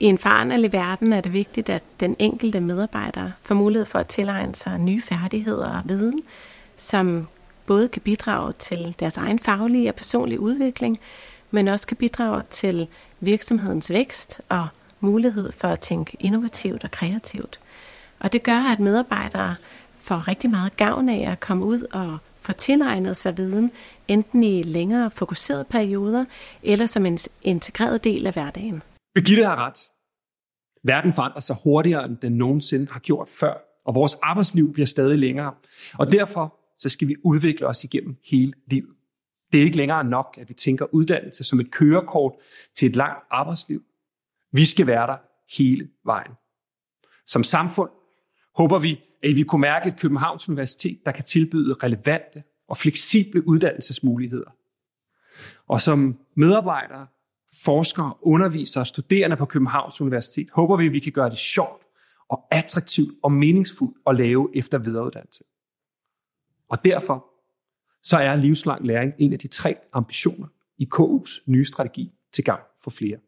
I en foranderlig verden er det vigtigt, at den enkelte medarbejder får mulighed for at tilegne sig nye færdigheder og viden, som både kan bidrage til deres egen faglige og personlige udvikling, men også kan bidrage til virksomhedens vækst og mulighed for at tænke innovativt og kreativt. Og det gør, at medarbejdere får rigtig meget gavn af at komme ud og få tilegnet sig viden, enten i længere fokuserede perioder, eller som en integreret del af hverdagen. Birgitte har ret. Verden forandrer sig hurtigere, end den nogensinde har gjort før, og vores arbejdsliv bliver stadig længere. Og derfor så skal vi udvikle os igennem hele livet. Det er ikke længere nok, at vi tænker uddannelse som et kørekort til et langt arbejdsliv. Vi skal være der hele vejen. Som samfund håber vi, at vi kunne mærke et Københavns Universitet, der kan tilbyde relevante og fleksible uddannelsesmuligheder. Og som medarbejdere, forskere, undervisere og studerende på Københavns Universitet håber vi, at vi kan gøre det sjovt og attraktivt og meningsfuldt at lave efter videreuddannelse. Og derfor så er livslang læring en af de tre ambitioner i KU's nye strategi til gang for flere.